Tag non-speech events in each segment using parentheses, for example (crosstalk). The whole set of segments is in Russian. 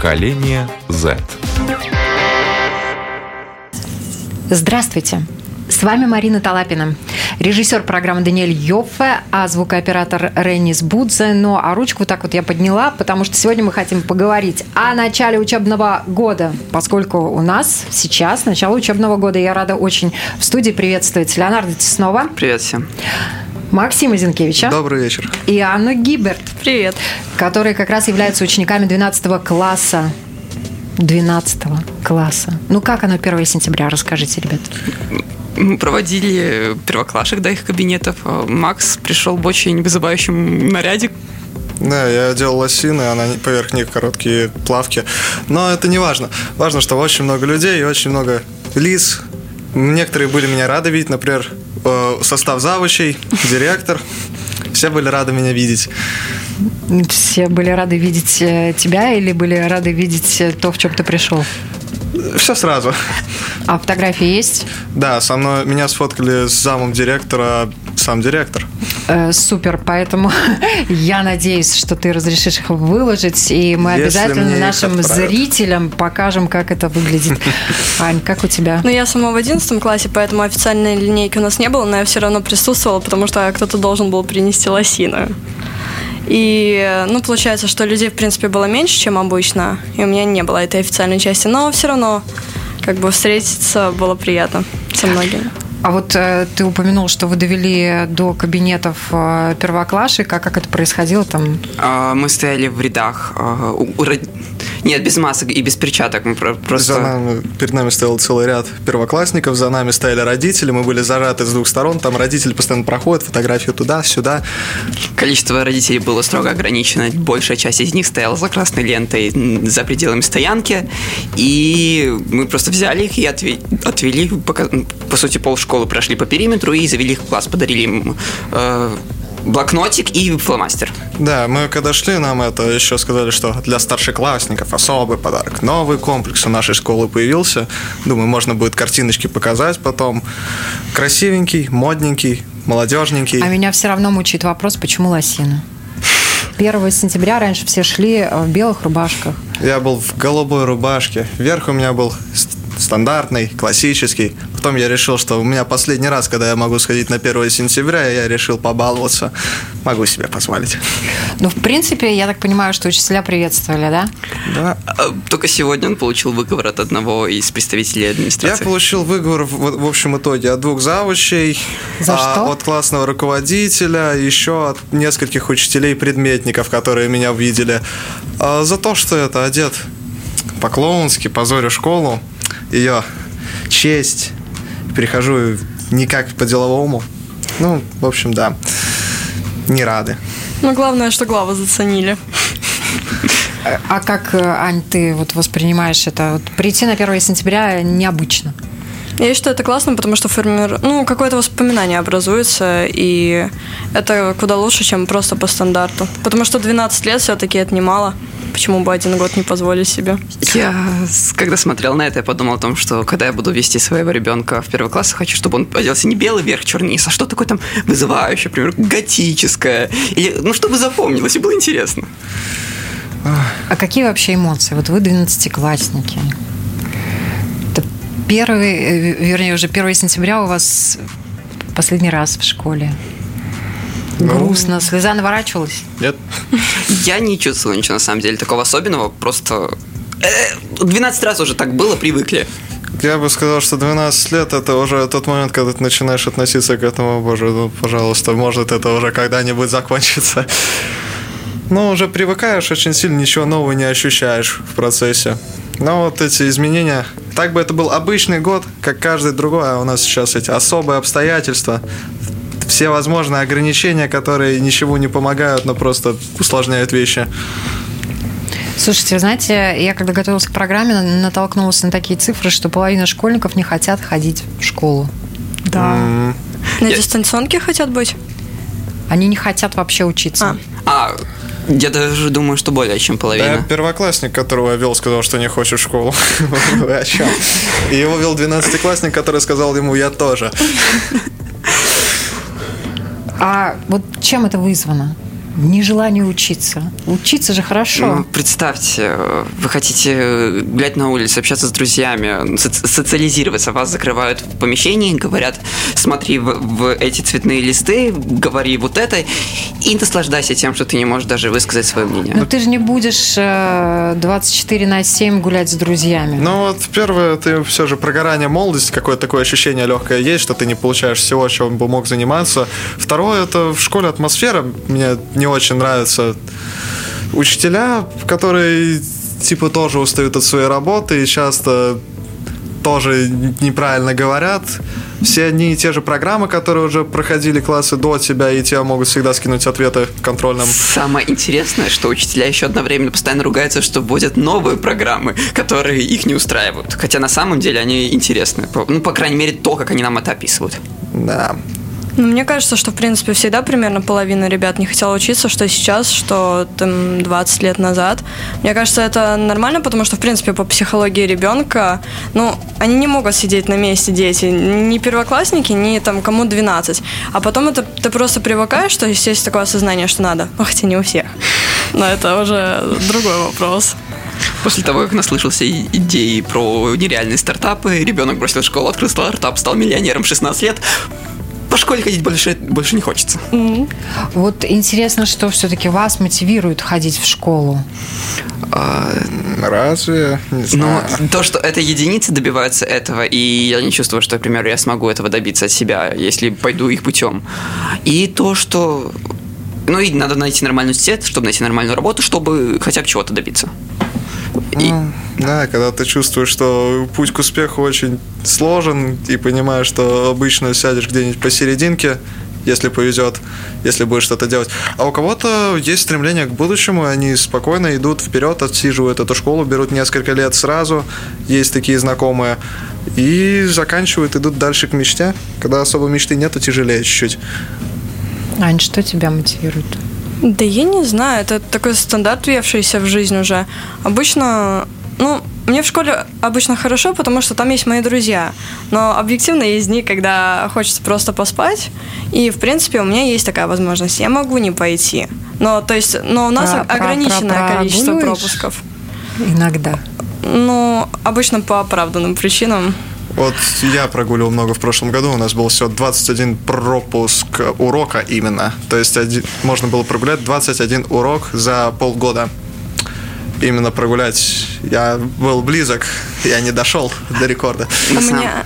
Поколение Z. Здравствуйте. С вами Марина Талапина, режиссер программы Даниэль Йоффе, а звукооператор Реннис Будзе. Ну, а ручку так вот я подняла, потому что сегодня мы хотим поговорить о начале учебного года, поскольку у нас сейчас начало учебного года. Я рада очень в студии приветствовать Леонарда Теснова. Привет всем. Максима Зинкевича. Добрый вечер. И Анну Гиберт. Привет. Которые как раз являются учениками 12 класса 12 класса. Ну, как оно 1 сентября? Расскажите, ребят. Мы проводили первоклашек до их кабинетов. Макс пришел в очень вызывающем наряде. Да, я делал лосины, а на поверх них короткие плавки. Но это не важно. Важно, что очень много людей и очень много лиц. Некоторые были меня рады видеть, например, состав завучей, директор. Все были рады меня видеть. Все были рады видеть э, тебя или были рады видеть э, то, в чем ты пришел? Все сразу. А фотографии есть? Да, со мной меня сфоткали с замом директора, сам директор. Э, супер, поэтому (laughs) я надеюсь, что ты разрешишь их выложить, и мы Если обязательно нашим зрителям покажем, как это выглядит. (laughs) Ань, как у тебя? Ну, я сама в 11 классе, поэтому официальной линейки у нас не было, но я все равно присутствовала, потому что кто-то должен был принести лосины. И, ну, получается, что людей, в принципе, было меньше, чем обычно, и у меня не было этой официальной части, но все равно, как бы, встретиться было приятно со многими. А вот э, ты упомянул, что вы довели до кабинетов э, первоклашек, а как это происходило там? А, Мы стояли в рядах. а, у- Нет, без масок и без перчаток. Мы про- За просто... нами, перед нами стоял целый ряд первоклассников, за нами стояли родители, мы были зажаты с двух сторон, там родители постоянно проходят, фотографию туда, сюда. Количество родителей было строго ограничено. Большая часть из них стояла за красной лентой за пределами стоянки. И мы просто взяли их и отве- отвели, пока- по сути, полшколы прошли по периметру и завели их в класс. Подарили им э, блокнотик и фломастер. Да, мы когда шли, нам это еще сказали, что для старшеклассников особый подарок. Новый комплекс у нашей школы появился. Думаю, можно будет картиночки показать потом. Красивенький, модненький, молодежненький. А меня все равно мучает вопрос, почему лосины? 1 сентября раньше все шли в белых рубашках. Я был в голубой рубашке. Верх у меня был стандартный, классический. Потом я решил, что у меня последний раз, когда я могу сходить на 1 сентября, я решил побаловаться. Могу себе позволить. Ну, в принципе, я так понимаю, что учителя приветствовали, да? Да. А, Только сегодня он получил выговор от одного из представителей Я администрации. получил выговор в, в общем итоге от двух завучей, За а, что? от классного руководителя, еще от нескольких учителей-предметников, которые меня увидели. А, за то, что это одет по-клоунски, позорю школу, ее честь, перехожу никак по-деловому. Ну, в общем, да, не рады. Ну, главное, что главы заценили. А как, э, Ань, ты вот воспринимаешь это? Вот прийти на 1 сентября необычно. Я считаю, это классно, потому что формир... ну, какое-то воспоминание образуется, и это куда лучше, чем просто по стандарту. Потому что 12 лет все-таки это немало. Почему бы один год не позволить себе? Я, когда смотрел на это, я подумал о том, что когда я буду вести своего ребенка в первый класс, я хочу, чтобы он оделся не белый верх, черный низ, а что такое там вызывающее, например, готическое. Или, ну, чтобы запомнилось и было интересно. А какие вообще эмоции? Вот вы 12-классники. Первый, э, вернее, уже 1 сентября у вас последний раз в школе. Грустно, слеза наворачивалась. Нет? Я не чувствовал ничего, на самом деле, такого особенного, просто... э, 12 раз уже так было, привыкли. Я бы сказал, что 12 лет это уже тот момент, когда ты начинаешь относиться к этому, боже, ну, пожалуйста, может это уже когда-нибудь закончится. Но уже привыкаешь очень сильно, ничего нового не ощущаешь в процессе. Но вот эти изменения, так бы это был обычный год, как каждый другой, а у нас сейчас эти особые обстоятельства, все возможные ограничения, которые ничего не помогают, но просто усложняют вещи. Слушайте, вы знаете, я когда готовилась к программе, на- натолкнулась на такие цифры, что половина школьников не хотят ходить в школу. Да. М, На Я- дистанционке хотят быть? Они не хотят вообще учиться. А. А, я даже думаю, что более чем Да, половина. первоклассник, которого я вел, сказал, что не хочет в школу. (laughs) Вы о чем? И его вел 12-классник, который сказал ему, я тоже. А вот чем это вызвано? Нежелание учиться? Учиться же хорошо. Ну, представьте, вы хотите гулять на улице, общаться с друзьями, соци- социализироваться, вас закрывают в помещении, говорят, смотри в, в эти цветные листы, говори вот это, и наслаждайся тем, что ты не можешь даже высказать свое мнение. Но ты же не будешь э, 24 на 7 гулять с друзьями. Ну вот первое, ты все же прогорание молодости, какое-то такое ощущение легкое есть, что ты не получаешь всего, чем бы мог заниматься. Второе, это в школе атмосфера мне не очень нравится. Учителя, которые типа тоже устают от своей работы и часто тоже неправильно говорят. Все одни и те же программы, которые уже проходили классы до тебя, и тебя могут всегда скинуть ответы в контрольном. Самое интересное, что учителя еще одновременно постоянно ругаются, что вводят новые программы, которые их не устраивают. Хотя на самом деле они интересны. Ну, по крайней мере, то, как они нам это описывают. Да. Ну, мне кажется, что, в принципе, всегда примерно половина ребят не хотела учиться, что сейчас, что там 20 лет назад. Мне кажется, это нормально, потому что, в принципе, по психологии ребенка, ну, они не могут сидеть на месте, дети, ни первоклассники, ни там кому 12. А потом это ты просто привыкаешь, что есть такое осознание, что надо. Ну, хотя не у всех. Но это уже другой вопрос. После того, как наслышался идеи про нереальные стартапы, ребенок бросил школу, открыл стартап, стал миллионером в 16 лет, по школе ходить больше, больше не хочется. Mm-hmm. Вот интересно, что все-таки вас мотивирует ходить в школу? А, разве? Не знаю. Ну, то, что это единицы добиваются этого, и я не чувствую, что, например, я смогу этого добиться от себя, если пойду их путем. И то, что ну и надо найти нормальный университет, чтобы найти нормальную работу, чтобы хотя бы чего-то добиться. И... Ну, да, когда ты чувствуешь, что путь к успеху очень сложен, и понимаешь, что обычно сядешь где-нибудь посерединке, если повезет, если будешь что-то делать. А у кого-то есть стремление к будущему, они спокойно идут вперед, отсиживают эту школу, берут несколько лет сразу, есть такие знакомые, и заканчивают, идут дальше к мечте. Когда особо мечты нет, то тяжелее чуть-чуть. Ань, что тебя мотивирует? Да я не знаю, это такой стандарт, въевшийся в жизнь уже. Обычно, ну, мне в школе обычно хорошо, потому что там есть мои друзья. Но объективно есть дни, когда хочется просто поспать. И, в принципе, у меня есть такая возможность. Я могу не пойти. Но, то есть, но у нас про, ограниченное про, про, количество пропусков. Иногда. Ну, обычно по оправданным причинам. Вот я прогуливал много в прошлом году, у нас был всего 21 пропуск урока именно. То есть один, можно было прогулять 21 урок за полгода. Именно прогулять. Я был близок, я не дошел до рекорда. У меня,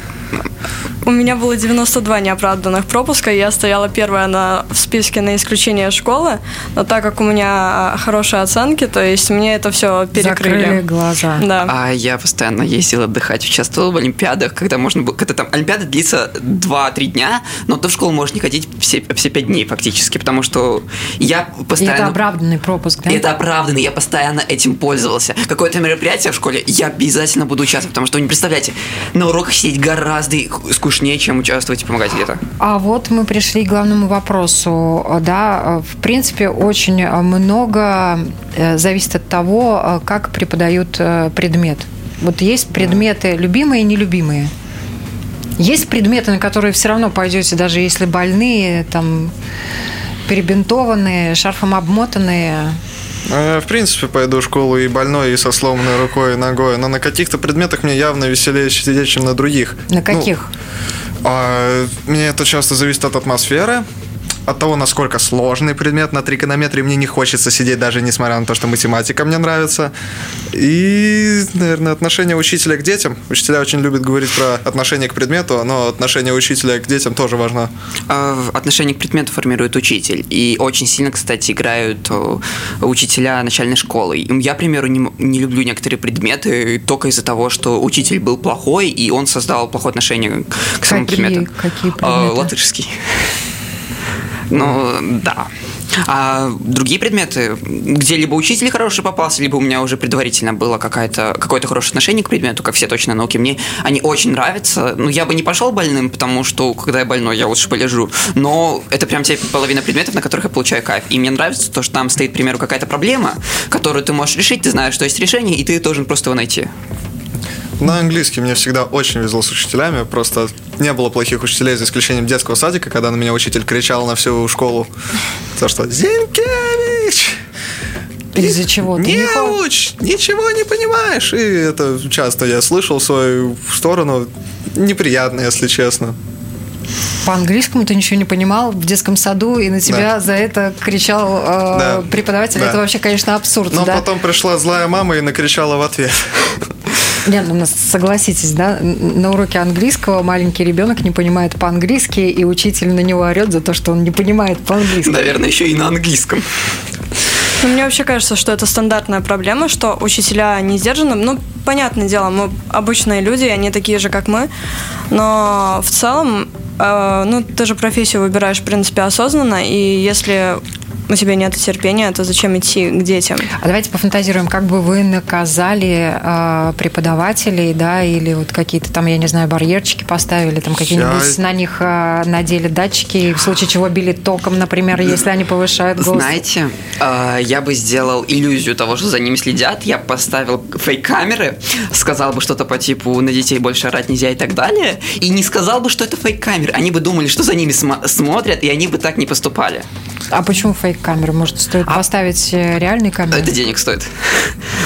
у меня было 92 неоправданных пропуска, я стояла первая на, в списке на исключение школы, но так как у меня хорошие оценки, то есть мне это все перекрыли. Закрыли глаза. Да. А я постоянно ездил отдыхать, участвовал в олимпиадах, когда можно было, когда там олимпиада длится 2-3 дня, но ты в школу можешь не ходить все, все 5 дней фактически, потому что я постоянно... И это оправданный пропуск, да? Это оправданный, я постоянно этим пользовался. Какое-то мероприятие в школе, я обязательно буду участвовать, потому что вы не представляете, на уроках сидеть гораздо скучнее, чем участвовать и помогать где-то. А вот мы пришли к главному вопросу. Да, в принципе, очень много э, зависит от того, э, как преподают э, предмет. Вот есть предметы любимые и нелюбимые. Есть предметы, на которые все равно пойдете, даже если больные, там, перебинтованные, шарфом обмотанные. Я, в принципе, пойду в школу и больной, и со сломанной рукой и ногой, но на каких-то предметах мне явно веселее сидеть, чем на других. На каких? Ну, а, мне это часто зависит от атмосферы, от того, насколько сложный предмет. На триконометрии мне не хочется сидеть, даже несмотря на то, что математика мне нравится. И, наверное, отношение учителя к детям. Учителя очень любят говорить про отношение к предмету, но отношение учителя к детям тоже важно. А, отношение к предмету формирует учитель. И очень сильно, кстати, играют учителя начальной школы. Я, к примеру, не, не люблю некоторые предметы только из-за того, что учитель был плохой, и он создал плохое отношение к самому какие, предмету. Какие предметы? А, латышский. Ну, да. А другие предметы, где либо учитель хороший попался, либо у меня уже предварительно было какое-то какое-то хорошее отношение к предмету, как все точно науки, мне они очень нравятся. Ну, я бы не пошел больным, потому что, когда я больной, я лучше полежу. Но это прям те половина предметов, на которых я получаю кайф. И мне нравится то, что там стоит, к примеру, какая-то проблема, которую ты можешь решить, ты знаешь, что есть решение, и ты должен просто его найти. На английский мне всегда очень везло с учителями. Просто не было плохих учителей, за исключением детского садика, когда на меня учитель кричал на всю школу. То, что «Зинкевич!» Из-за чего? Ты Не не уч, ничего не понимаешь. И это часто я слышал в свою сторону. Неприятно, если честно. По-английскому ты ничего не понимал в детском саду, и на тебя Да. за это кричал э, Да. преподаватель. Да. Это вообще, конечно, абсурд, Но да? потом пришла злая мама и накричала в ответ. Нет, ну, согласитесь, да, на уроке английского маленький ребенок не понимает по-английски, и учитель на него орет за то, что он не понимает по-английски. Наверное, еще и на английском. Ну, мне вообще кажется, что это стандартная проблема, что учителя не сдержаны. Ну, понятное дело, мы обычные люди, они такие же, как мы. Но в целом, э, ну, ты же профессию выбираешь, в принципе, осознанно. И если у тебя нет терпения, то зачем идти к детям? А давайте пофантазируем, как бы вы наказали э, преподавателей, да, или вот какие-то там, я не знаю, барьерчики поставили, там какие-нибудь Я- на них э, надели датчики, и в случае чего били током, например, если они повышают голос. Знаете, э, я бы сделал иллюзию того, что за ними следят. Я бы поставил фейк-камеры, сказал бы что-то по типу «на детей больше орать нельзя» и так далее, и не сказал бы, что это фейк-камеры. Они бы думали, что за ними смо- смотрят, и они бы так не поступали. А почему фейк-камеры? Может, стоит поставить э, реальные камеры? Это денег стоит. (laughs)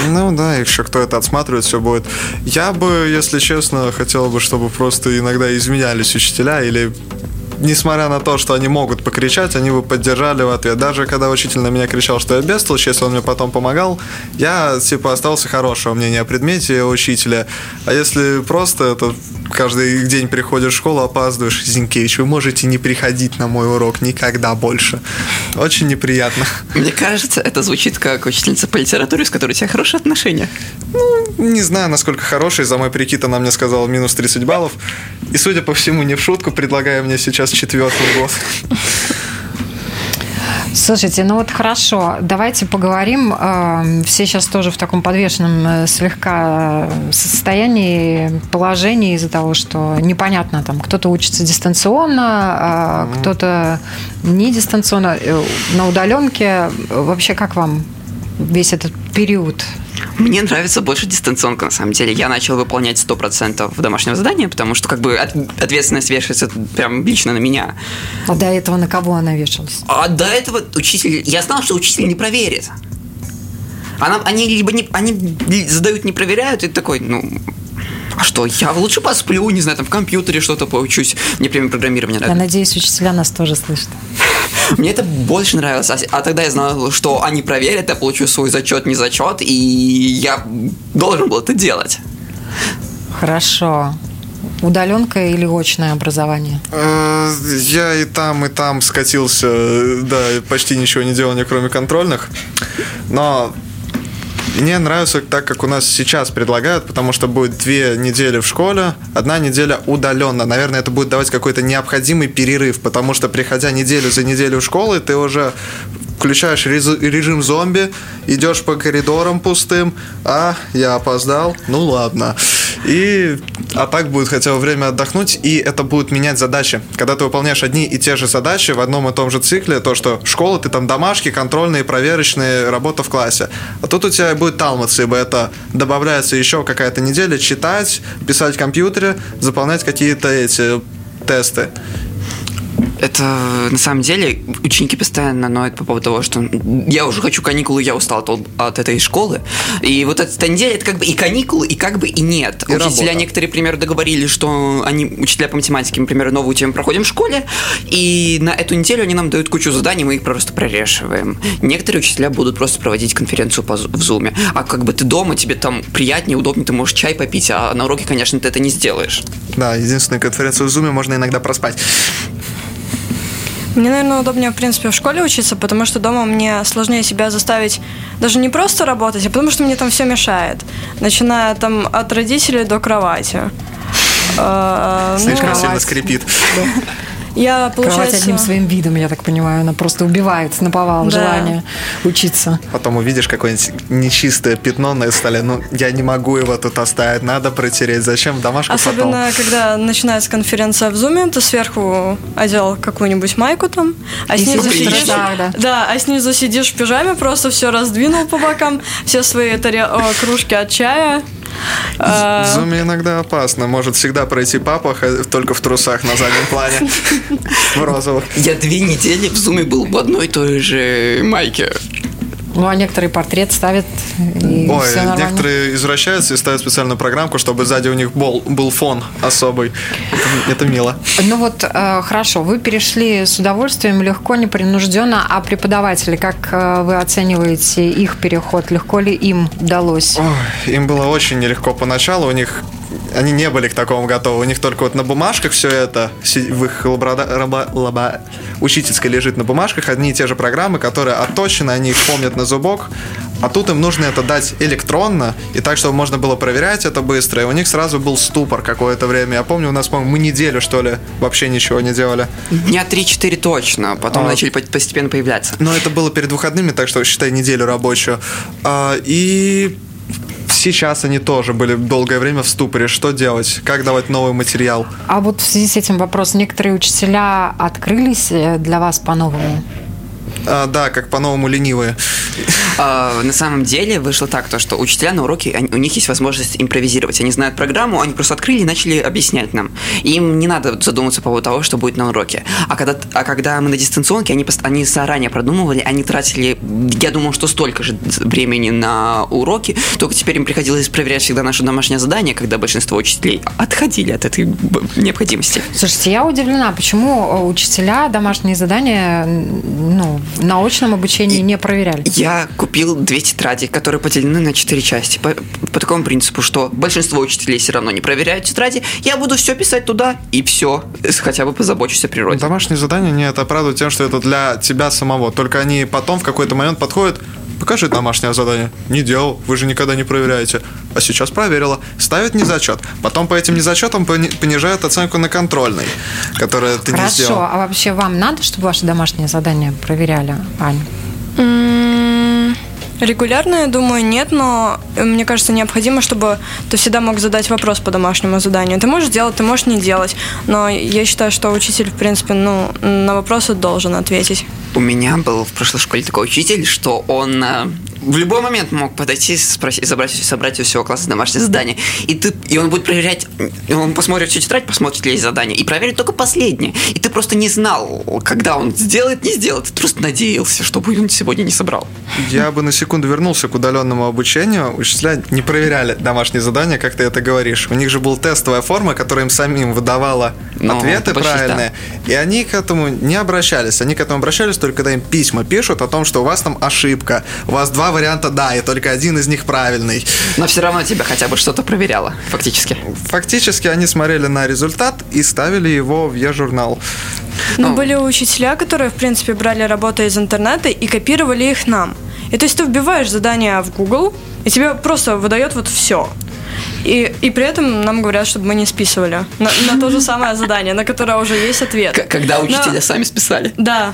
Ну да, еще кто это отсматривает, все будет. Я бы, если честно, хотел бы, чтобы просто иногда изменялись учителя или Несмотря на то, что они могут покричать, они бы поддержали в ответ. Даже когда учитель на меня кричал, что я бестолочь, если он мне потом помогал, я, типа, остался хорошего мнения о предмете учителя. А если просто это каждый день приходишь в школу, опаздываешь, Зинкевич, вы можете не приходить на мой урок никогда больше. Очень неприятно. Мне кажется, это звучит как учительница по литературе, с которой у тебя хорошие отношения. Не знаю, насколько хороший. За мой прикид она мне сказала минус 30 баллов. И, судя по всему, не в шутку, предлагая мне сейчас четвертый год. Слушайте, ну вот хорошо, давайте поговорим. Э, Все сейчас тоже в таком подвешенном э, слегка э, состоянии, положении из-за того, что непонятно, там кто-то учится дистанционно, а кто-то не дистанционно, э, на удаленке. Вообще, как вам весь этот период? Мне нравится больше дистанционка, на самом деле. Я начал выполнять 100% домашнего задания, потому что как бы от- ответственность вешается прям лично на меня. А до этого на кого она вешалась? А до этого учитель... Я знал, что учитель не проверит. Она, они либо не, они задают, не проверяют, и такой, ну... А что, я лучше посплю, не знаю, там в компьютере что-то поучусь. Мне прямо программирование Я нравится. надеюсь, учителя нас тоже слышат. (laughs) Мне это больше нравилось. А, а тогда я знал, что они проверят, я получу свой зачет, не зачет, и я должен был это делать. Хорошо. Удаленка или очное образование? Э, Я и там, и там скатился, да, почти ничего не делал, ни кроме контрольных. Но мне нравится так, как у нас сейчас предлагают, потому что будет две недели в школе, одна неделя удаленно. Наверное, это будет давать какой-то необходимый перерыв, потому что, приходя неделю за неделю в школу, ты уже включаешь режим зомби, идешь по коридорам пустым, а, я опоздал, ну ладно. И, а так будет хотя бы время отдохнуть, и это будет менять задачи. Когда ты выполняешь одни и те же задачи в одном и том же цикле, то, что школа, ты там домашки, контрольные, проверочные, работа в классе. А тут у тебя будет талмац, ибо это добавляется еще какая-то неделя, читать, писать в компьютере, заполнять какие-то эти тесты. Это на самом деле ученики постоянно ноют по поводу того, что я уже хочу каникулы, я устал от, от этой школы. И вот эта неделя это как бы и каникулы, и как бы и нет. И Учителя работа. некоторые, например, договорились, что они, учителя по математике, например, новую тему проходим в школе, и на эту неделю они нам дают кучу заданий, мы их просто прорешиваем. Некоторые учителя будут просто проводить конференцию по, в зуме. А как бы ты дома, тебе там приятнее, удобнее, ты можешь чай попить, а на уроке, конечно, ты это не сделаешь. Да, единственную конференцию в Zoom можно иногда проспать. Мне, наверное, удобнее, в принципе, в школе учиться, потому что дома мне сложнее себя заставить даже не просто работать, а потому что мне там все мешает. Начиная там от родителей до кровати. Э, ну, Слишком сильно скрипит. Я, Кровать получается... одним своим видом, я так понимаю, она просто убивает наповал Да. желание учиться. Потом увидишь какое-нибудь нечистое пятно на столе. Ну, я не могу его тут оставить, надо протереть. Зачем? Домашку потом. Особенно, когда начинается конференция в Зуме, ты сверху одел какую-нибудь майку там, а И снизу сидишь в сидишь, трусах, да. да, а снизу сидишь в пижаме, просто все раздвинул по бокам, все свои таре- о, кружки от чая. В А, зуме иногда опасно. Может всегда пройти папа только в трусах на заднем плане. (laughs) В розовых. Я две недели в зуме был в одной и той же майке. Ну, а некоторые портрет ставят, и Ой, все нормально. некоторые извращаются и ставят специальную программку, чтобы сзади у них был, был фон особый. Это, это мило. Ну вот, э, хорошо, вы перешли с удовольствием, легко, непринужденно, а преподаватели, как э, вы оцениваете их переход? Легко ли им удалось? Ой, им было очень нелегко поначалу, у них они не были к такому готовы. У них только вот на бумажках все это, в их лабрада- раба- лаба- учительской лежит на бумажках одни и те же программы, которые отточены, они их помнят на зубок, а тут им нужно это дать электронно, и так, чтобы можно было проверять это быстро, и у них сразу был ступор какое-то время. Я помню, у нас, по-моему, мы неделю, что ли, вообще ничего не делали. Дня 3-4 точно, потом А. начали по- постепенно появляться. Но это было перед выходными, так что считай неделю рабочую. А, и сейчас они тоже были долгое время в ступоре. Что делать? Как давать новый материал? А вот в связи с этим вопрос, некоторые учителя открылись э, для вас по-новому? А, да, как по-новому ленивые. А, на самом деле вышло так, то, что учителя на уроке, они- у них есть возможность импровизировать. Они знают программу, они просто открыли и начали объяснять нам. Им не надо задумываться по поводу того, что будет на уроке. А когда, а когда мы на дистанционке, они, они заранее продумывали, они тратили, я думал, что столько же времени на уроки, только теперь им приходилось проверять всегда наше домашнее задание, когда большинство учителей отходили от этой необходимости. Слушайте, я удивлена, почему э, учителя домашние задания ну, в научном обучении не проверяли? Я купил две тетради, которые поделены на четыре части. По, по такому принципу, что большинство учителей все равно не проверяют тетради, я буду все писать туда, и все. Хотя бы позабочусь о природе. Домашние задания не это оправдывают тем, что это для тебя самого. Только они потом в какой-то момент подходят, покажи домашнее задание. Не делал, вы же никогда не проверяете. А сейчас проверила. Ставят незачет. Потом по этим незачетам пони- понижают оценку на контрольный, которую ты не Хорошо, сделал. а вообще вам надо, чтобы ваши домашние задания проверяли, Ань? Регулярно, я думаю, нет, но э, мне кажется, необходимо, чтобы ты всегда мог задать вопрос по домашнему заданию. Ты можешь делать, ты можешь не делать, но я считаю, что учитель, в принципе, ну, на вопросы должен ответить. У меня был в прошлой школе такой учитель, что он э, в любой момент мог подойти, спросить, забрать, собрать у всего класса домашнее задание. И, ты, и он будет проверять, он посмотрит всю тетрадь, посмотрит, ли есть задание, и проверит только последнее. И ты просто не знал, когда он сделает, не сделает. Ты просто надеялся, чтобы он сегодня не собрал. Я бы на секунду вернулся к удаленному обучению. Учителя не проверяли домашние задания, как ты это говоришь. У них же была тестовая форма, которая им самим выдавала Ну, ответы правильные. И они к этому не обращались. Они к этому обращались только когда им письма пишут о том, что у вас там ошибка. У вас два варианта да, и только один из них правильный. Но все равно тебя хотя бы что-то проверяло, фактически. Фактически они смотрели на результат и ставили его в Е-журнал. Но Ну. были учителя, которые, в принципе, брали работы из интернета и копировали их нам. И то есть ты вбиваешь задание в Google, и тебе просто выдает вот все. И, и при этом нам говорят, чтобы мы не списывали на, на то же самое задание, на которое уже есть ответ. К- когда Но- учителя сами списали. Да.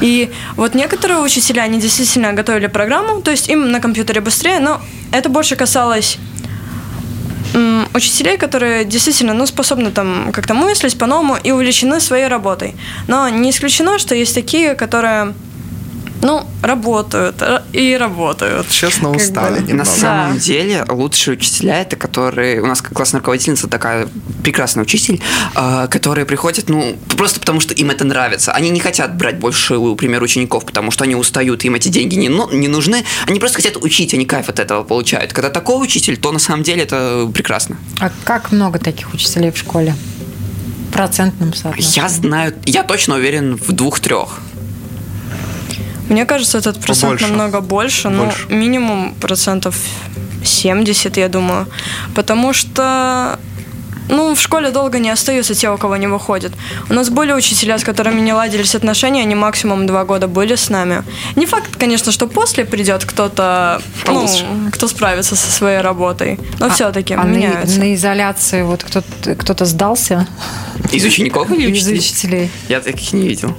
И вот некоторые учителя, они действительно готовили программу, то есть им на компьютере быстрее, но это больше касалось м, учителей, которые действительно ну, способны там как-то мыслить по-новому и увлечены своей работой. Но не исключено, что есть такие, которые ну, работают ра- и работают. Честно, Как устали бы. На самом деле лучшие учителя это которые у нас классная руководительница такая прекрасный учитель, э, которые приходят ну просто потому что им это нравится. Они не хотят брать больше, к примеру, учеников, потому что они устают, им эти деньги не, ну- не нужны. Они просто хотят учить, они кайф от этого получают. Когда такой учитель, то на самом деле это прекрасно. А как много таких учителей в школе? В процентном соотношении. Я знаю, я точно уверен в двух-трех. Мне кажется, этот процент Побольше. намного больше, Больше. ну, минимум процентов 70, я думаю. Потому что ну, в школе долго не остаются те, у кого не выходит. У нас были учителя, с которыми не ладились отношения, они максимум два года были с нами. Не факт, конечно, что после придет кто-то, ну, кто справится со своей работой. Но все-таки а на, меняются. на изоляции вот кто-то, кто-то сдался Из учеников или из учителей? учителей, Я таких не видел.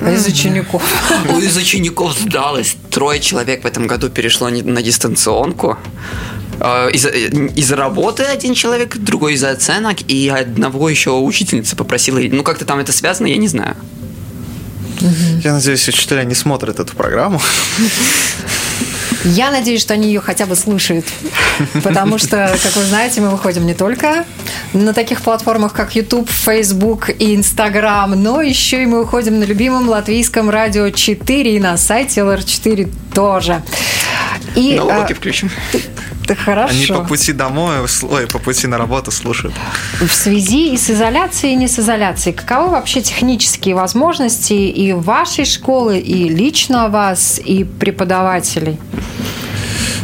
А из учеников. Ой, из учеников сдалось. Трое человек в этом году перешло на дистанционку. Э, Из-за из работы один человек, другой из-за оценок, и одного еще учительница попросила. Ну, как-то там это связано, я не знаю. Я надеюсь, учителя не смотрят эту программу. (laughs) Я надеюсь, что они ее хотя бы слушают. Потому что, как вы знаете, мы выходим не только на таких платформах, как YouTube, Facebook и Instagram. Но еще и мы уходим на любимом латвийском радио 4 и на сайте LR4 тоже. И, на уроки а, включим. Это хорошо. Они по пути домой, ой, по пути на работу слушают. В связи и с изоляцией, и не с изоляцией, каковы вообще технические возможности и вашей школы, и лично вас, и преподавателей?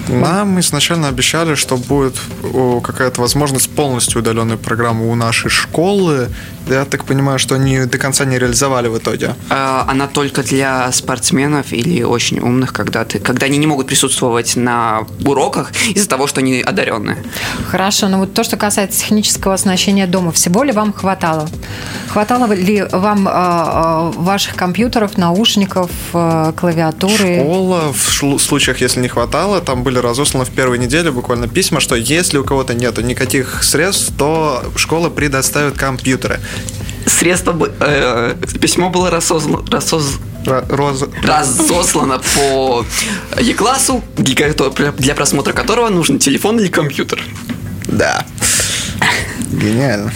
Нам изначально обещали, что будет какая-то возможность полностью удаленной программы у нашей школы. Я так понимаю, что они до конца не реализовали в итоге. А, она только для спортсменов или очень умных, когда, ты, когда они не могут присутствовать на уроках из-за того, что они одаренные. Хорошо, но вот то, что касается технического оснащения дома, всего ли вам хватало? Хватало ли вам э, ваших компьютеров, наушников, клавиатуры? Школа, в случаях, если не хватало, там были разосланы в первой неделе буквально письма, что если у кого-то нет никаких средств, то школа предоставит компьютеры. Средства, э, письмо было рассознано, рассоз... Роз... разослано по Е-классу, для просмотра которого нужен телефон или компьютер. Да. Гениально.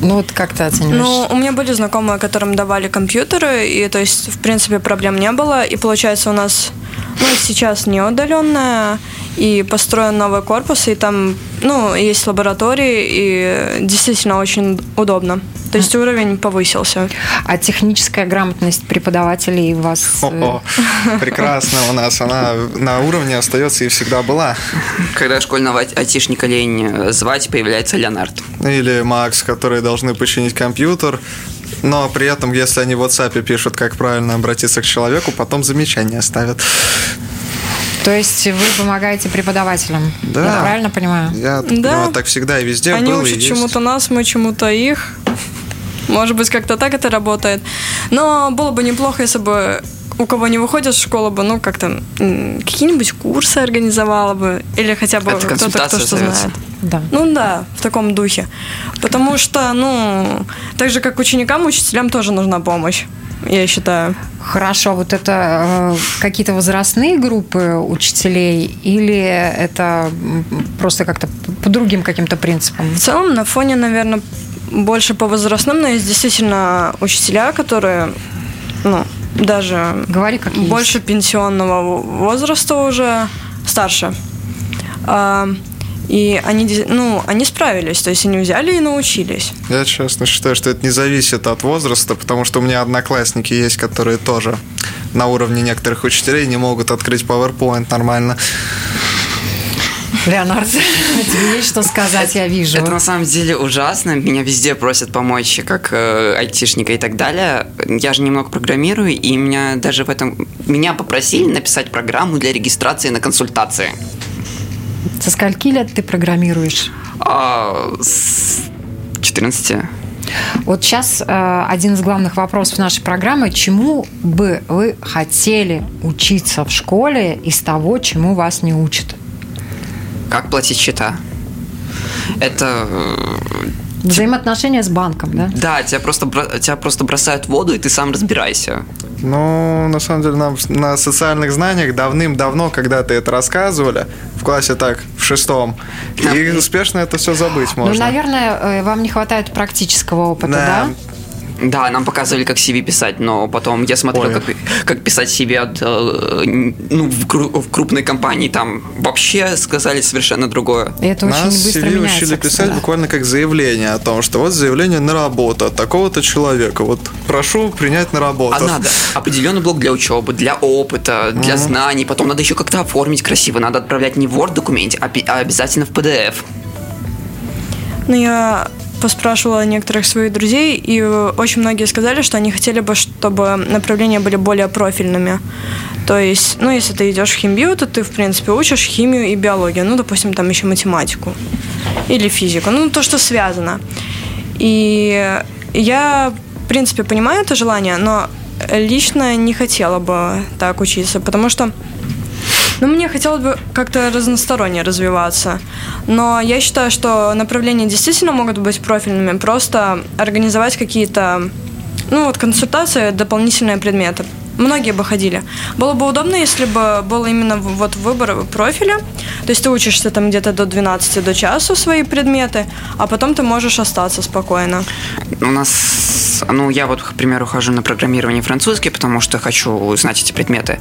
Ну вот как ты оцениваешь? Ну, у меня были знакомые, которым давали компьютеры, и то есть, в принципе, проблем не было. И получается, у нас ну, сейчас не удаленная, и построен новый корпус, и там, ну, есть лаборатории, и действительно очень удобно. То есть уровень повысился. А техническая грамотность преподавателей у вас? О, -о э, прекрасно у нас. Она на уровне остается и всегда была. Когда школьного айтишника лень звать, появляется Леонард. Или Макс, которые должны починить компьютер, но при этом, если они в WhatsApp пишут, как правильно обратиться к человеку, потом замечания ставят. То есть вы помогаете преподавателям? Да. Я правильно понимаю? Я да. понимаю, так всегда и везде Они было учат чему-то нас, мы чему-то их. Может быть, как-то так это работает. Но было бы неплохо, если бы у кого не выходит в школу бы, ну, как-то какие-нибудь курсы организовала бы, или хотя бы кто-то, кто что знает. Да. Ну да, в таком духе. Потому что, ну, так же, как ученикам, учителям тоже нужна помощь, я считаю. Хорошо, вот это э, какие-то возрастные группы учителей или это просто как-то по другим каким-то принципам? В целом, на фоне, наверное, больше по возрастным, но есть действительно учителя, которые, ну, даже Говори, как больше есть. пенсионного возраста уже, старше. И они, ну, они справились, то есть они взяли и научились. Я честно считаю, что это не зависит от возраста, потому что у меня одноклассники есть, которые тоже на уровне некоторых учителей не могут открыть PowerPoint нормально. Леонард, (laughs) тебе есть что сказать, я вижу. Это на самом деле ужасно. Меня везде просят помочь, как э, айтишника и так далее. Я же немного программирую, и меня даже в этом... Меня попросили написать программу для регистрации на консультации. Со скольки лет ты программируешь? А, с 14. Вот сейчас э, один из главных вопросов нашей программы. Чему бы вы хотели учиться в школе из того, чему вас не учат? Как платить счета? Это э, Взаимоотношения с банком, да? Да, тебя просто, тебя просто бросают в воду, и ты сам разбирайся. Ну, на самом деле, нам на социальных знаниях давным-давно, когда ты это рассказывали, в классе так, в шестом, и успешно это все забыть ну, можно. Ну, наверное, э, вам не хватает практического опыта, да? да? Да, нам показывали, как CV писать, но потом я смотрел, как, как писать CV от, э, ну, в, в крупной компании. Там вообще сказали совершенно другое. И это Нас очень быстро CV меняется, учили писать буквально как заявление о том, что вот заявление на работу от такого-то человека. Вот прошу принять на работу. А надо определенный блок для учебы, для опыта, для mm-hmm. знаний. Потом надо еще как-то оформить красиво. Надо отправлять не в Word документе, а, а обязательно в PDF. Ну, я поспрашивала некоторых своих друзей, и очень многие сказали, что они хотели бы, чтобы направления были более профильными. То есть, ну, если ты идешь в химию, то ты, в принципе, учишь химию и биологию, ну, допустим, там еще математику или физику, ну, то, что связано. И я, в принципе, понимаю это желание, но лично не хотела бы так учиться, потому что ну, мне хотелось бы как-то разносторонне развиваться. Но я считаю, что направления действительно могут быть профильными. Просто организовать какие-то, ну, вот консультации, дополнительные предметы. Многие бы ходили. Было бы удобно, если бы был именно вот выбор профиля. То есть ты учишься там где-то до 12 до часу свои предметы, а потом ты можешь остаться спокойно. У нас, ну, я вот, к примеру, хожу на программирование французский, потому что хочу знать эти предметы.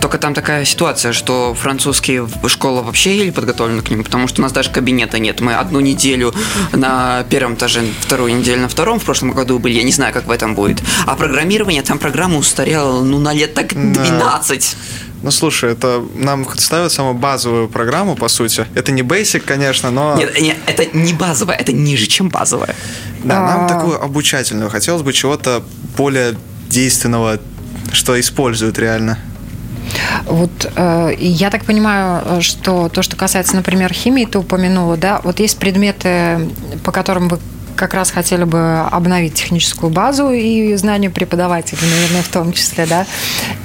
Только там такая ситуация, что французский школа вообще или подготовлена к нему, потому что у нас даже кабинета нет. Мы одну неделю на первом этаже, вторую неделю на втором в прошлом году были, я не знаю, как в этом будет. А программирование, там программа устарела, ну, на лет так 12. Ну, слушай, это нам ставят самую базовую программу, по сути. Это не basic, конечно, но... Нет, нет это не базовая, это ниже, чем базовая. Да, нам такую обучательную. Хотелось бы чего-то более действенного, что используют реально. Вот э, я так понимаю, что то, что касается, например, химии, ты упомянула, да, вот есть предметы, по которым вы как раз хотели бы обновить техническую базу и знания преподавателей, наверное, в том числе, да.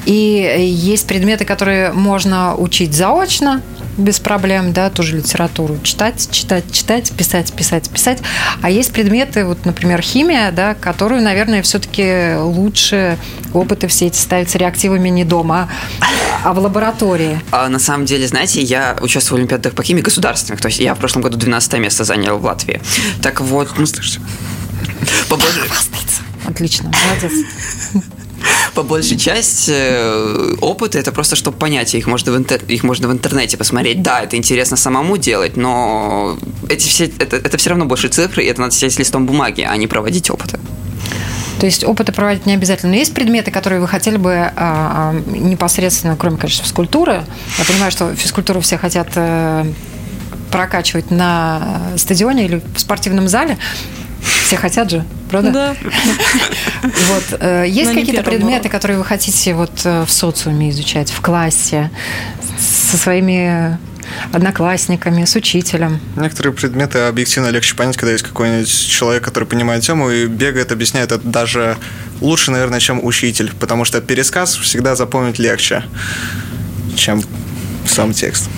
И есть предметы, которые можно учить заочно, без проблем, да, ту же литературу читать, читать, читать, писать, писать, писать. А есть предметы, вот, например, химия, да, которую, наверное, все-таки лучше опыты все эти ставятся реактивами не дома, а в лаборатории. А на самом деле, знаете, я участвовал в Олимпиадах по химии государственных, то есть я в прошлом году 12 место занял в Латвии. Так вот, ну, слышите, побольше... Отлично, молодец по большей части э, опыты это просто чтобы понять, их можно в интер... их можно в интернете посмотреть. Да, это интересно самому делать, но эти все это, это все равно больше цифры, и это надо сидеть с листом бумаги, а не проводить опыты. То есть опыты проводить не обязательно. Но есть предметы, которые вы хотели бы а, а, непосредственно, кроме, конечно, физкультуры. Я понимаю, что физкультуру все хотят а, прокачивать на стадионе или в спортивном зале. Все хотят же, правда? Да. (laughs) Вот. Э, есть какие-то предметы, которые вы хотите вот э, в социуме изучать, в классе, со своими одноклассниками, с учителем. Некоторые предметы объективно легче понять, когда есть какой-нибудь человек, который понимает тему и бегает, объясняет это даже лучше, наверное, чем учитель, потому что пересказ всегда запомнить легче, чем сам текст.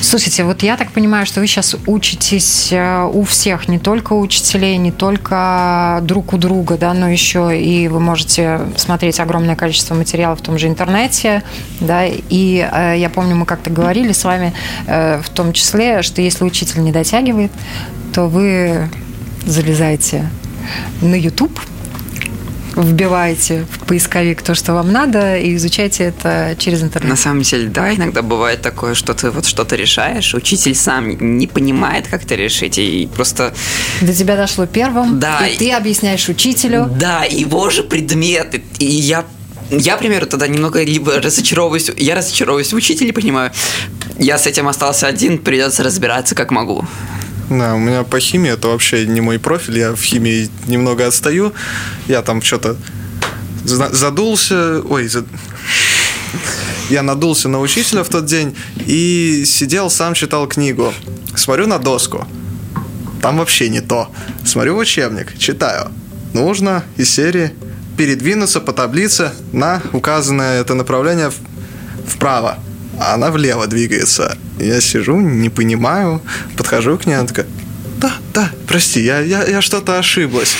Слушайте, вот я так понимаю, что вы сейчас учитесь э, у всех, не только у учителей, не только друг у друга, да, но еще и вы можете смотреть огромное количество материалов в том же интернете, да, и э, я помню, мы как-то говорили с вами э, в том числе, что если учитель не дотягивает, то вы залезаете на YouTube, вбиваете в поисковик то, что вам надо, и изучайте это через интернет. На самом деле, да, иногда бывает такое, что ты вот что-то решаешь, учитель сам не понимает, как это решить, и просто... До тебя дошло первым, да, и ты объясняешь учителю. Да, его же предметы, и я я, к примеру, тогда немного либо разочаровываюсь, я разочаровываюсь в учителе, понимаю, я с этим остался один, придется разбираться как могу. Да, у меня по химии это вообще не мой профиль, я в химии немного отстаю. Я там что-то задулся, ой, зад... я надулся на учителя в тот день и сидел, сам читал книгу. Смотрю на доску, там вообще не то. Смотрю в учебник, читаю. Нужно из серии передвинуться по таблице на указанное это направление вправо а она влево двигается. Я сижу, не понимаю, подхожу к ней, она такая, да, да, прости, я, я, я что-то ошиблась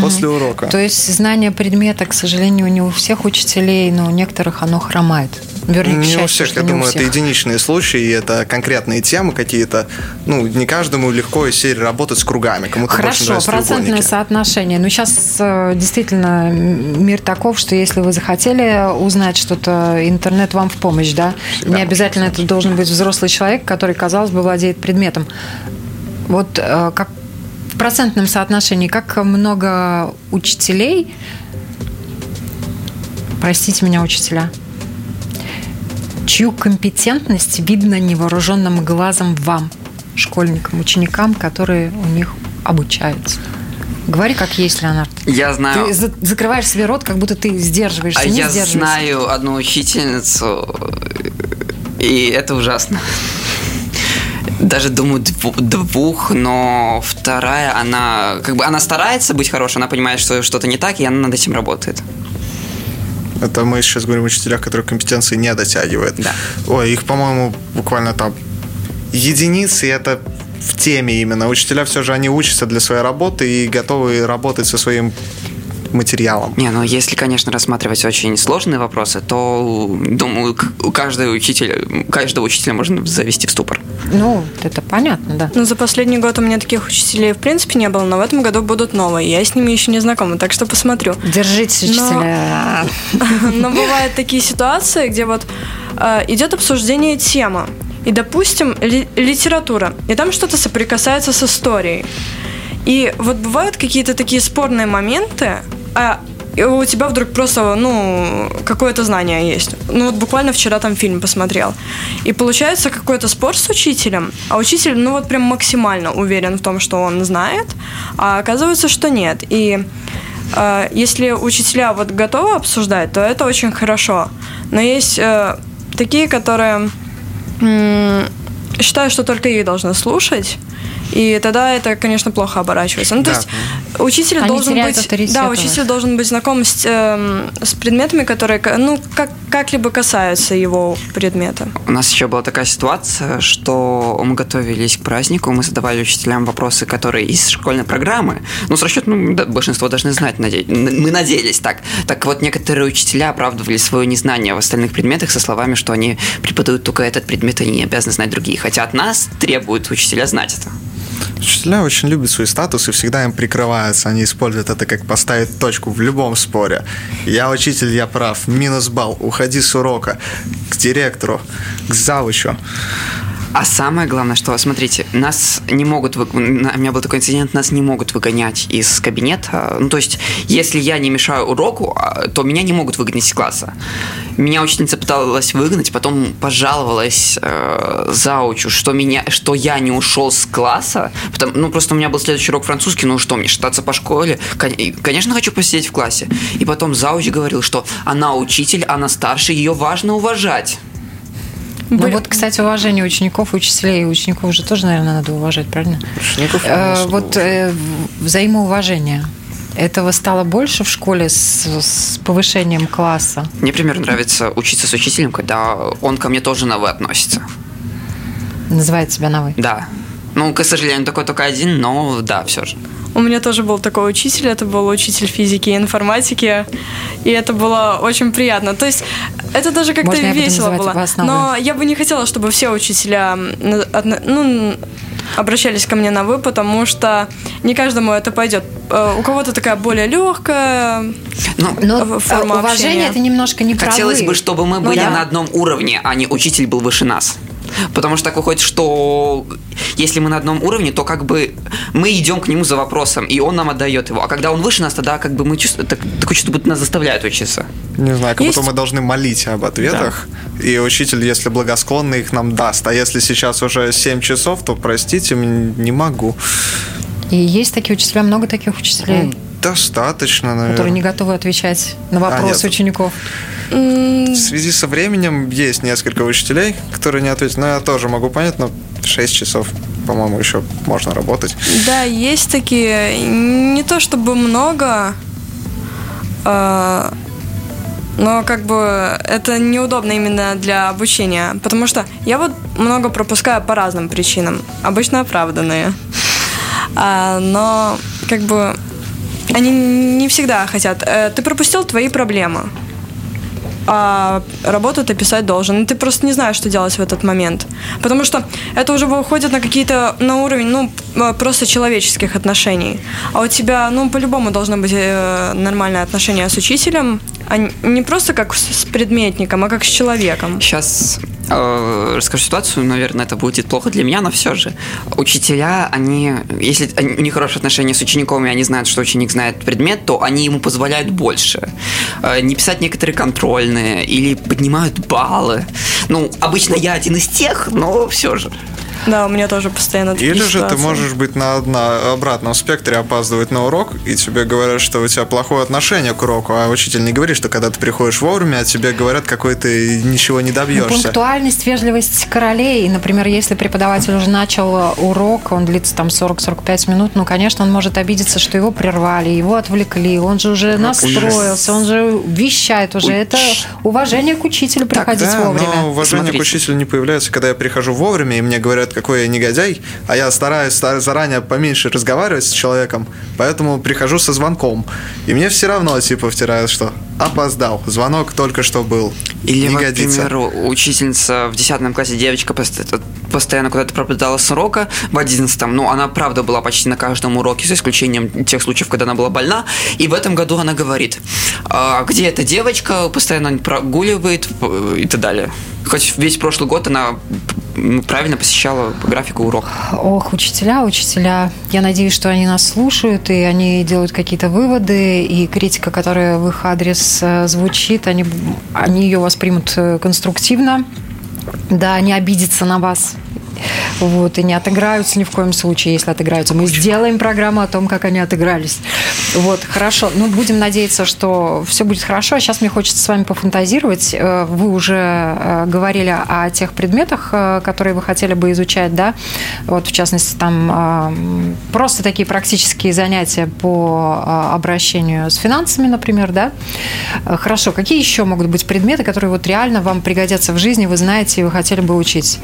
после урока. То есть знание предмета, к сожалению, не у всех учителей, но у некоторых оно хромает. Вернее, не счастью, у всех, я думаю, всех. это единичные случаи, и это конкретные темы какие-то. Ну, не каждому легко из серии работать с кругами. Кому-то Хорошо, процентное соотношение. Но ну, сейчас э, действительно мир таков, что если вы захотели узнать что-то, интернет вам в помощь, да? Всегда не обязательно это должен быть взрослый человек, который, казалось бы, владеет предметом. Вот э, как в процентном соотношении, как много учителей, простите меня, учителя, чью компетентность видно невооруженным глазом вам, школьникам, ученикам, которые у них обучаются. Говори, как есть, Леонард. Я знаю. Ты закрываешь себе рот, как будто ты сдерживаешься. А я знаю одну учительницу, и это ужасно. Даже думаю двух, но вторая, она как бы она старается быть хорошей, она понимает, что что-то не так, и она над этим работает. Это мы сейчас говорим о учителях, которые компетенции не дотягивают. Да. Ой, их, по-моему, буквально там единицы, это в теме именно. Учителя все же, они учатся для своей работы и готовы работать со своим материалом. Не, ну если, конечно, рассматривать очень сложные вопросы, то, думаю, у каждого учителя, каждого учителя можно завести в ступор. Ну, это понятно, да. Ну, за последний год у меня таких учителей в принципе не было, но в этом году будут новые. Я с ними еще не знакома, так что посмотрю. Держитесь, учителя. (laughs) Но бывают такие ситуации, где вот э, идет обсуждение темы. И, допустим, ли, литература. И там что-то соприкасается с историей. И вот бывают какие-то такие спорные моменты, а у тебя вдруг просто, ну, какое-то знание есть. Ну, вот буквально вчера там фильм посмотрел. И получается какой-то спор с учителем, а учитель, ну, вот прям максимально уверен в том, что он знает, а оказывается, что нет. И э, если учителя вот готовы обсуждать, то это очень хорошо. Но есть э, такие, которые м- считают, что только их должны слушать, и тогда это, конечно, плохо оборачивается. Ну, то Да. есть учитель Они должен быть, авторитет да, учитель должен быть знаком с, эм, с предметами, которые, ну, как как-либо касаются его предмета. У нас еще была такая ситуация, что мы готовились к празднику, мы задавали учителям вопросы, которые из школьной программы, ну, с расчетом, ну, да, большинство должны знать, наде- мы надеялись так. Так вот, некоторые учителя оправдывали свое незнание в остальных предметах со словами, что они преподают только этот предмет, и не обязаны знать другие. Хотя от нас требуют учителя знать это. Учителя очень любят свой статус и всегда им прикрываются. Они используют это как поставить точку в любом споре. Я учитель, я прав. Минус балл. Уходи с урока. К директору. К завучу. А самое главное, что, смотрите, нас не могут, у меня был такой инцидент, нас не могут выгонять из кабинета. Ну, то есть, если я не мешаю уроку, а, то меня не могут выгнать из класса. Меня учительница пыталась выгнать, потом пожаловалась э, заучу, что, меня, что я не ушел с класса. Потому, ну, просто у меня был следующий урок французский, ну что, мне шататься по школе? Конечно, хочу посидеть в классе. И потом зауч говорил, что она учитель, она старше, ее важно уважать. Ну Были- вот, кстати, уважение учеников, учителей учеников же тоже, наверное, надо уважать, правильно? Учеников, Э, конечно, вот э, взаимоуважение. Этого стало больше в школе с, с повышением класса. Мне, например, нравится учиться с учителем, когда он ко мне тоже на «вы» относится. Называет себя на вы. Да. Ну, к сожалению, такой только один, но да, все же. У меня тоже был такой учитель, это был учитель физики и информатики, и это было очень приятно. То есть это даже как-то весело было. Но я бы не хотела, чтобы все учителя ну, обращались ко мне на вы, потому что не каждому это пойдет. Э, У кого-то такая более легкая Ну, Но в- э, форма уважение общения. это немножко не про хотелось бы, чтобы мы Ну были да. на одном уровне, а не учитель был выше нас. Потому что так выходит, что если мы на одном уровне, то как бы мы идем к нему за вопросом, и он нам отдает его. А когда он выше нас, тогда как бы мы чувствуем, так, такое чувство, будто нас заставляют учиться. Не знаю, как Есть- будто мы должны молить об ответах. И учитель, если благосклонный, их нам даст. А если сейчас уже 7 часов, то простите, не могу. И есть такие учителя, много таких учителей, Ну, Достаточно, наверное. которые не готовы отвечать на вопросы нет. учеников. В связи со временем есть несколько учителей, которые не ответят. Но я тоже могу понять, но 6 часов, по-моему, еще можно работать. Да, есть такие, не то чтобы много, а, но как бы это неудобно именно для обучения, потому что я вот много пропускаю по разным причинам, обычно оправданные, А, но как бы они не всегда хотят. Э, Ты пропустил твои проблемы, а работу ты писать должен. И ты просто не знаешь, что делать в этот момент. Потому что это уже выходит на какие-то, на уровень, ну, э, просто человеческих отношений. А у тебя, ну, по-любому должно быть э, нормальное отношение с учителем, а не просто как с предметником, а как с человеком. Сейчас э, расскажу ситуацию, наверное, это будет плохо для меня, но все же. Учителя, они, если у них хорошие отношения с учеником, и они знают, что ученик знает предмет, то они ему позволяют больше. Э, не писать некоторые контрольные или поднимают баллы. Ну, обычно я один из тех, но все же. Да, у меня тоже постоянно такие Или же ты ситуации. можешь быть на, на обратном спектре, опаздывать на урок, и тебе говорят, что у тебя плохое отношение к уроку, а учитель не говорит, что когда ты приходишь вовремя, а тебе говорят, какой ты ничего не Ну, добьешься. пунктуальность, вежливость королей. Например, если преподаватель уже начал урок, он длится там 40-45 минут, ну, конечно, он может обидеться, что его прервали, его отвлекли, он же уже настроился, он же вещает уже. Это уважение к учителю приходить да, вовремя. но уважение Смотрите. к учителю не появляется, когда я прихожу вовремя, и мне говорят, какой я негодяй, а я стараюсь заранее поменьше разговаривать с человеком, поэтому прихожу со звонком. И мне все равно, типа, втирают, что опоздал, звонок только что был. Или, не например, учительница в 10 классе девочка постоянно куда-то пропадала с урока в 11 ну, она, правда, была почти на каждом уроке, за исключением тех случаев, когда она была больна, и в этом году она говорит, а, где эта девочка, постоянно прогуливает и так далее. Хоть весь прошлый год она правильно посещала по графику урок. Ох, учителя, учителя. Я надеюсь, что они нас слушают, и они делают какие-то выводы, и критика, которая в их адрес э, звучит, они, они ее воспримут э, конструктивно. Да, не обидятся на вас вот, и не отыграются ни в коем случае, если отыграются. Мы сделаем программу о том, как они отыгрались. Вот, хорошо. Ну, будем надеяться, что все будет хорошо. А сейчас мне хочется с вами пофантазировать. Э, вы уже э, говорили о тех предметах, э, которые вы хотели бы изучать, да? Вот, в частности, там просто такие практические занятия по обращению с финансами, например, да? Хорошо. Какие еще могут быть предметы, которые вот реально вам пригодятся в жизни, вы знаете, и вы хотели бы учить?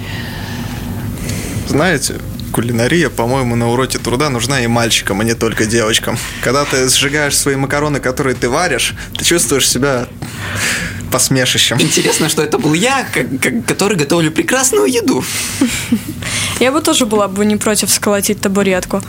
Знаете, кулинария, по-моему, на уроке труда нужна и мальчикам, а не только девочкам. Когда ты сжигаешь свои макароны, которые ты варишь, ты чувствуешь себя посмешищем. Интересно, что это был я, который готовлю прекрасную еду. Я бы тоже была бы не против сколотить табуретку.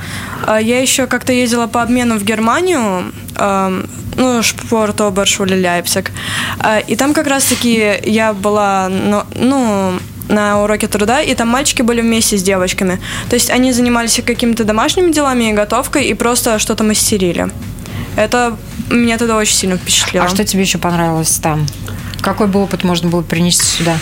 А я еще как-то ездила по обмену в Германию, ну, Шпорт Обершуле Ляйпциг. А, и там как раз-таки я была, ну на уроке труда, и там мальчики были вместе с девочками. То есть они занимались какими-то домашними делами и готовкой, и просто что-то мастерили. Это меня тогда очень сильно впечатлило. А что тебе еще понравилось там? Какой бы опыт можно было принести сюда?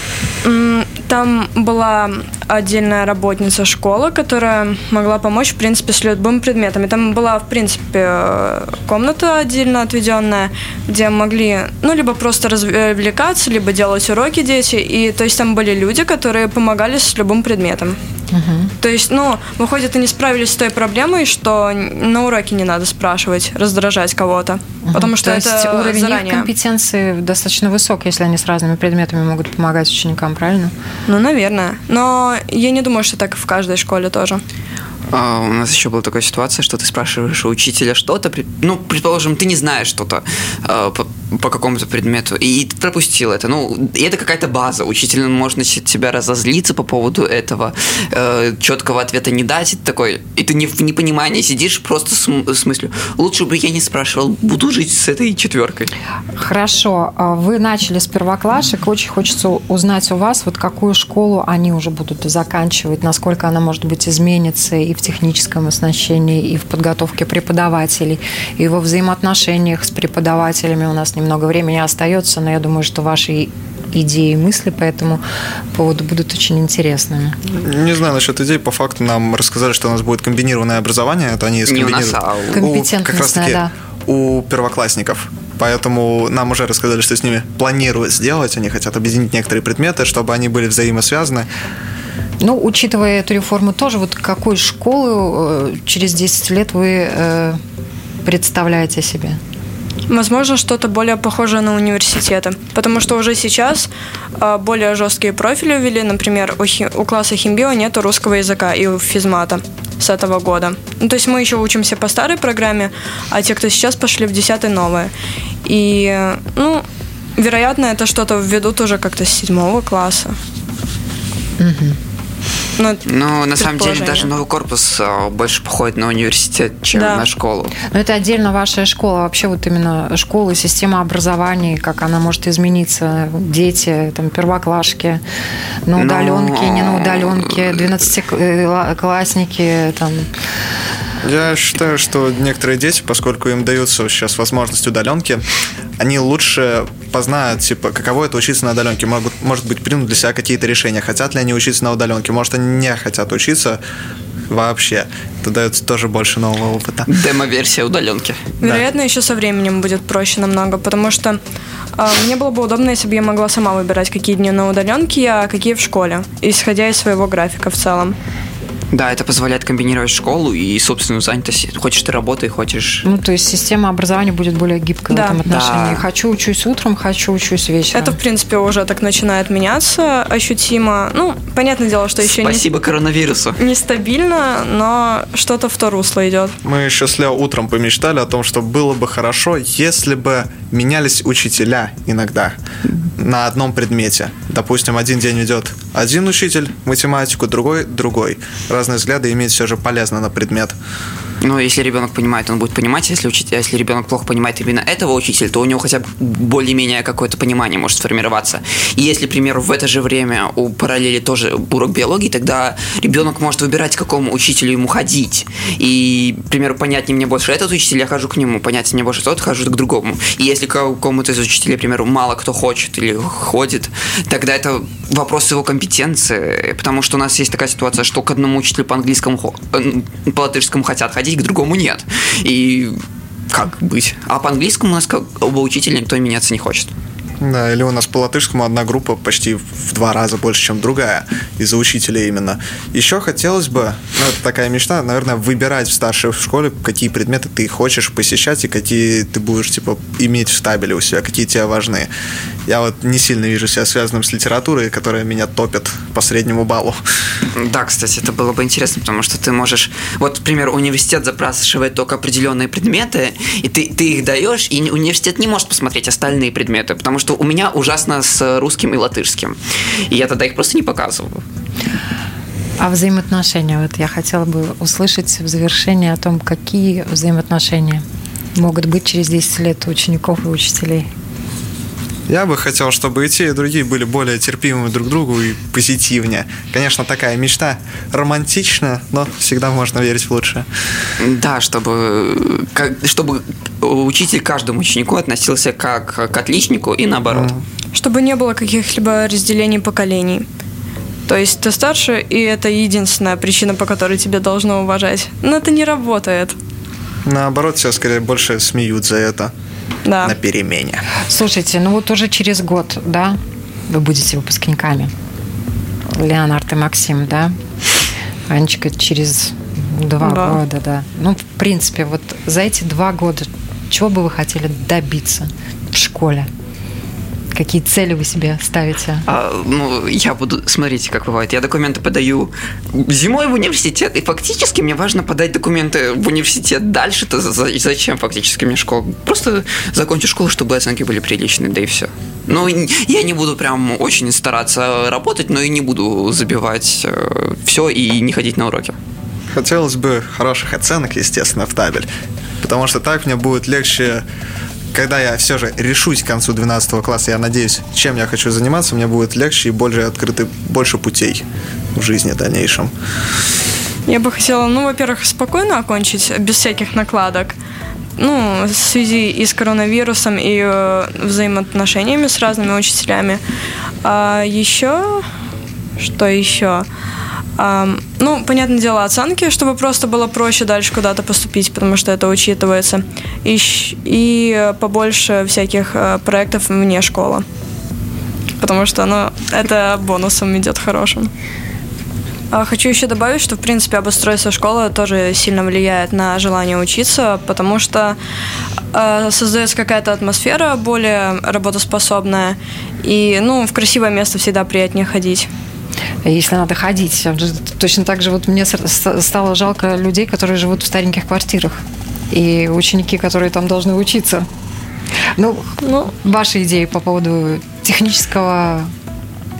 Там была отдельная работница школы, которая могла помочь, в принципе, с любым предметом. И там была, в принципе, комната отдельно отведенная, где могли, ну, либо просто развлекаться, либо делать уроки дети. И, то есть, там были люди, которые помогали с любым предметом. Угу. То есть, ну, выходит, они справились с той проблемой, что на уроке не надо спрашивать, раздражать кого-то. Угу. Потому что То это есть уровень заранее. их компетенции достаточно высок, если они с разными предметами могут помогать ученикам, правильно? Ну, наверное. Но я не думаю, что так в каждой школе тоже. А, у нас еще была такая ситуация, что ты спрашиваешь у учителя что-то, ну, предположим, ты не знаешь что-то э, по, по какому-то предмету, и ты пропустил это. Ну, и это какая-то база. Учитель может на тебя разозлиться по поводу этого, э, четкого ответа не дать, и такой, и ты не в непонимании сидишь просто с, с мыслью, лучше бы я не спрашивал, буду жить с этой четверкой. Хорошо. А вы начали с первоклашек, очень хочется узнать у вас, вот какую школу они уже будут заканчивать, насколько она, может быть, изменится, и в техническом оснащении, и в подготовке преподавателей, и во взаимоотношениях с преподавателями. У нас немного времени остается, но я думаю, что ваши идеи и мысли по этому поводу будут очень интересными. Не знаю насчет идей. По факту нам рассказали, что у нас будет комбинированное образование. Это они скомбинируют. Не у нас, а у... Компетентностное, да. У первоклассников. Поэтому нам уже рассказали, что с ними планируют сделать. Они хотят объединить некоторые предметы, чтобы они были взаимосвязаны. Ну, учитывая эту реформу тоже, вот какой школу э, через 10 лет вы э, представляете себе? Возможно, что-то более похожее на университеты. Потому что уже сейчас э, более жесткие профили ввели. Например, у, хи- у класса химбио нет русского языка и у физмата с этого года. Ну, то есть мы еще учимся по старой программе, а те, кто сейчас пошли в 10 новые. И, ну, вероятно, это что-то введут уже как-то с седьмого класса. Угу. Ну, ну на самом деле, даже новый корпус а, больше походит на университет, чем да. на школу. Но это отдельно ваша школа. Вообще вот именно школа, система образования, как она может измениться. Дети, там, первоклашки, на удаленке, Но... не на удаленке, 12-классники, там... Я считаю, что некоторые дети, поскольку им даются сейчас возможность удаленки, они лучше познают, типа, каково это учиться на удаленке. Могут, может быть, примут для себя какие-то решения. Хотят ли они учиться на удаленке? Может, они не хотят учиться вообще. Это дает тоже больше нового опыта. Демо-версия удаленки. Вероятно, да. еще со временем будет проще намного, потому что э, мне было бы удобно, если бы я могла сама выбирать, какие дни на удаленке я, а какие в школе, исходя из своего графика в целом. Да, это позволяет комбинировать школу и собственную занятость. Хочешь ты работай, хочешь... Ну, то есть система образования будет более гибкой Да. в этом отношении. Да. Хочу учусь утром, хочу учусь вечером. Это, в принципе, уже так начинает меняться ощутимо. Ну, понятное дело, что еще не, Спасибо коронавирусу. нестабильно, но что-то в то русло идет. Мы еще с Лео утром помечтали о том, что было бы хорошо, если бы менялись учителя иногда на одном предмете. Допустим, один день ведет один учитель математику, другой другой. Разные взгляды иметь все же полезно на предмет. Но если ребенок понимает, он будет понимать. Если, учить, если ребенок плохо понимает именно этого учителя, то у него хотя бы более-менее какое-то понимание может сформироваться. И если, к примеру, в это же время у параллели тоже урок биологии, тогда ребенок может выбирать, к какому учителю ему ходить. И, к примеру, понятнее мне больше этот учитель, я хожу к нему, понятнее мне больше тот, хожу к другому. И если к какому-то из учителей, к примеру, мало кто хочет или ходит, тогда это вопрос его компетенции, потому что у нас есть такая ситуация, что к одному учителю по английскому, э, по латышскому хотят ходить, к другому нет. И как быть? А по английскому у нас как оба учителя никто меняться не хочет. Да, или у нас по латышскому одна группа почти в два раза больше, чем другая, из-за учителя именно. Еще хотелось бы, ну, это такая мечта, наверное, выбирать в старшей школе, какие предметы ты хочешь посещать и какие ты будешь, типа, иметь в стабиле у себя, какие тебе важны. Я вот не сильно вижу себя связанным с литературой, которая меня топит по среднему баллу. Да, кстати, это было бы интересно, потому что ты можешь... Вот, к примеру, университет запрашивает только определенные предметы, и ты, ты их даешь, и университет не может посмотреть остальные предметы, потому что у меня ужасно с русским и латышским. И я тогда их просто не показываю. А взаимоотношения? Вот я хотела бы услышать в завершении о том, какие взаимоотношения могут быть через 10 лет у учеников и учителей. Я бы хотел, чтобы и те, и другие были более терпимыми друг другу и позитивнее. Конечно, такая мечта романтичная, но всегда можно верить в лучшее. Да, чтобы, как- чтобы учитель к каждому ученику относился как к отличнику и наоборот. Чтобы не было каких-либо разделений поколений. То есть ты старше, и это единственная причина, по которой тебе должно уважать. Но это не работает. Наоборот, все скорее больше смеют за это Да. на перемене. Слушайте, ну вот уже через год, да, вы будете выпускниками. Леонард и Максим, да? Анечка через два Да. года, да. Ну, в принципе, вот за эти два года чего бы вы хотели добиться в школе? Какие цели вы себе ставите? А, ну, я буду, смотрите, как бывает, я документы подаю зимой в университет, и фактически мне важно подать документы в университет дальше-то за- за- зачем фактически мне школа? Просто закончу школу, чтобы оценки были приличные, да и все. Ну, я не буду прям очень стараться работать, но и не буду забивать все и не ходить на уроки. Хотелось бы хороших оценок, естественно, в табель. Потому что так мне будет легче, когда я все же решусь к концу 12 класса, я надеюсь, чем я хочу заниматься, мне будет легче и больше открыты больше путей в жизни дальнейшем. Я бы хотела, ну, во-первых, спокойно окончить, без всяких накладок. Ну, в связи и с коронавирусом, и э, взаимоотношениями с разными учителями. А еще... Что еще? Ну, понятное дело, оценки, чтобы просто было проще дальше куда-то поступить, потому что это учитывается. И, и побольше всяких э, проектов вне школы. Потому что, ну, это бонусом идет хорошим. А Хочу еще добавить, что, в принципе, обустройство школы тоже сильно влияет на желание учиться, потому что э, создается какая-то атмосфера более работоспособная, и, ну, в красивое место всегда приятнее ходить. Если надо ходить. Точно так же вот мне стало жалко людей, которые живут в стареньких квартирах. И ученики, которые там должны учиться. Ну, Ну, ваши идеи по поводу технического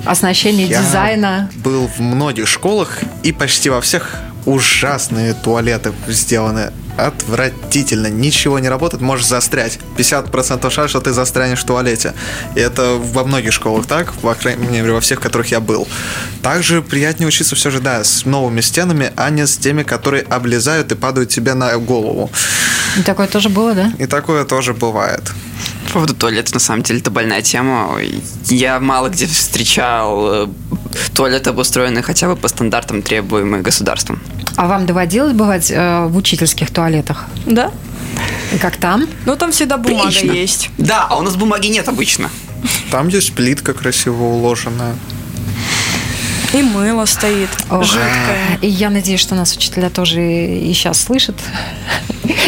оснащения, Я дизайна. был в многих школах, и почти во всех ужасные туалеты сделаны. Отвратительно. Ничего не работает, можешь застрять. 50% шанс, что ты застрянешь в туалете. И это во многих школах так, по крайней мере, во всех, в которых я был. Также приятнее учиться все же, да, с новыми стенами, а не с теми, которые облезают и падают тебе на голову. И Такое тоже было, да? И такое тоже бывает. По поводу туалета, на самом деле, это больная тема. Я мало где встречал э, туалеты, обустроенные хотя бы по стандартам, требуемым государством. А вам доводилось бывать э, в учительских туалетах? да. И как там? Ну, там всегда бумага Прилично. есть. Да, а у нас бумаги нет обычно. Там есть плитка красиво уложенная. И мыло стоит, Ох, жидкое. И я надеюсь, что нас учителя тоже и сейчас слышат,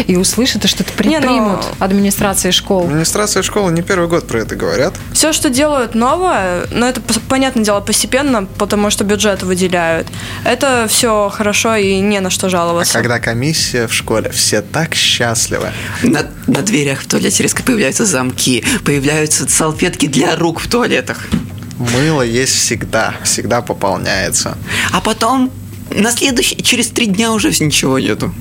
и услышат, и что-то Не, ну- предпримут администрации школ. Администрация школы не первый год про это говорят. Все, что делают новое, но это, понятное дело, постепенно, потому что бюджет выделяют. Это все хорошо и не на что А жаловаться. когда комиссия в школе, все так счастливы. На, на дверях в туалете резко появляются замки, появляются салфетки для рук в туалетах. Мыло есть всегда, всегда пополняется. А потом на следующий, через три дня уже ничего нету.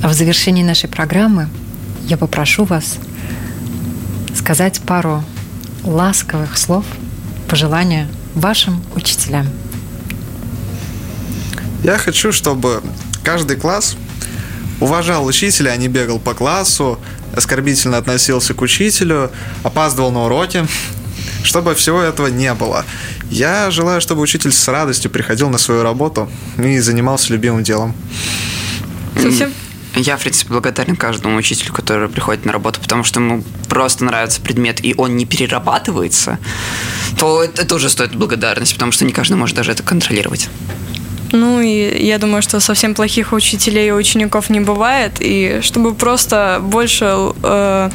А в завершении нашей программы я попрошу вас сказать пару ласковых слов, пожелания вашим учителям. Я хочу, чтобы каждый класс уважал учителя, а не бегал по классу, оскорбительно относился к учителю, опаздывал на уроки, чтобы всего этого не было. Я желаю, чтобы учитель с радостью приходил на свою работу и занимался любимым делом. Совсем? Я, в принципе, благодарен каждому учителю, который приходит на работу, потому что ему просто нравится предмет, и он не перерабатывается, то это тоже стоит благодарность, потому что не каждый может даже это контролировать. Ну и я думаю, что совсем плохих учителей и учеников не бывает, и чтобы просто больше э,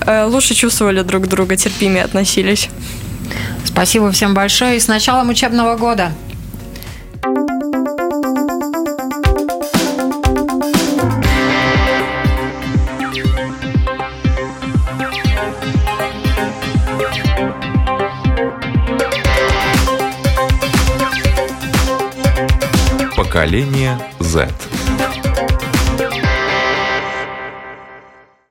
э, лучше чувствовали друг друга, терпимее относились. Спасибо всем большое и с началом учебного года. Поколение Z.